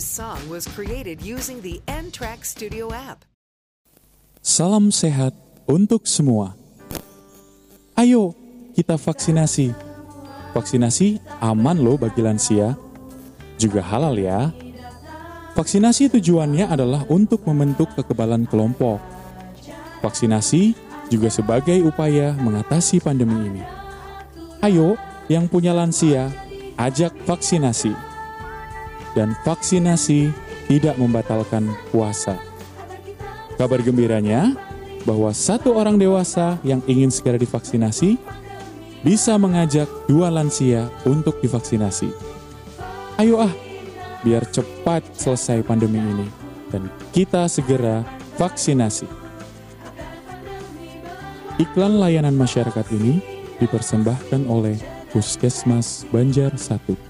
This song was created using the N-Track Studio app. Salam sehat untuk semua. Ayo kita vaksinasi. Vaksinasi aman loh bagi lansia. Juga halal ya. Vaksinasi tujuannya adalah untuk membentuk kekebalan kelompok. Vaksinasi juga sebagai upaya mengatasi pandemi ini. Ayo, yang punya lansia, ajak vaksinasi. Dan vaksinasi tidak membatalkan puasa. Kabar gembiranya bahwa satu orang dewasa yang ingin segera divaksinasi bisa mengajak dua lansia untuk divaksinasi. Ayo ah, biar cepat selesai pandemi ini dan kita segera vaksinasi. Iklan layanan masyarakat ini dipersembahkan oleh Puskesmas Banjar 1.